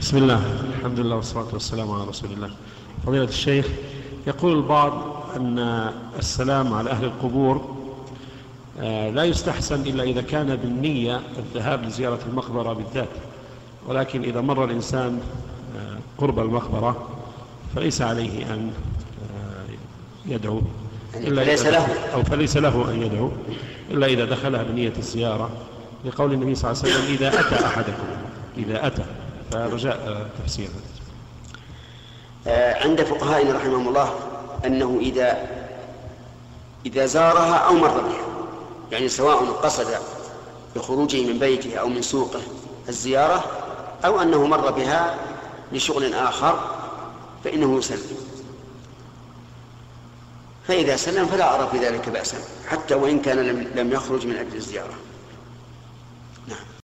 بسم الله. الحمد لله والصلاة والسلام على رسول الله. فضيلة الشيخ يقول البعض أن السلام على أهل القبور آه، لا يستحسن إلا إذا كان بالنية الذهاب لزيارة المقبرة بالذات. ولكن إذا مر الإنسان آه، قرب المقبرة فليس عليه أن آه، يدعو. إلا فليس له. أو فليس له أن يدعو. إلا إذا دخلها بنية الزيارة. لقول النبي صلى الله عليه وسلم إذا أتى أحدكم إذا أتى. فرجاء تفسير. عند فقهائنا رحمهم الله أنه إذا إذا زارها أو مر بها يعني سواء قصد بخروجه من بيته أو من سوقه الزيارة أو أنه مر بها لشغل آخر فإنه يسلم. فإذا سلم فلا أرى في ذلك بأسا حتى وإن كان لم يخرج من أجل الزيارة. نعم.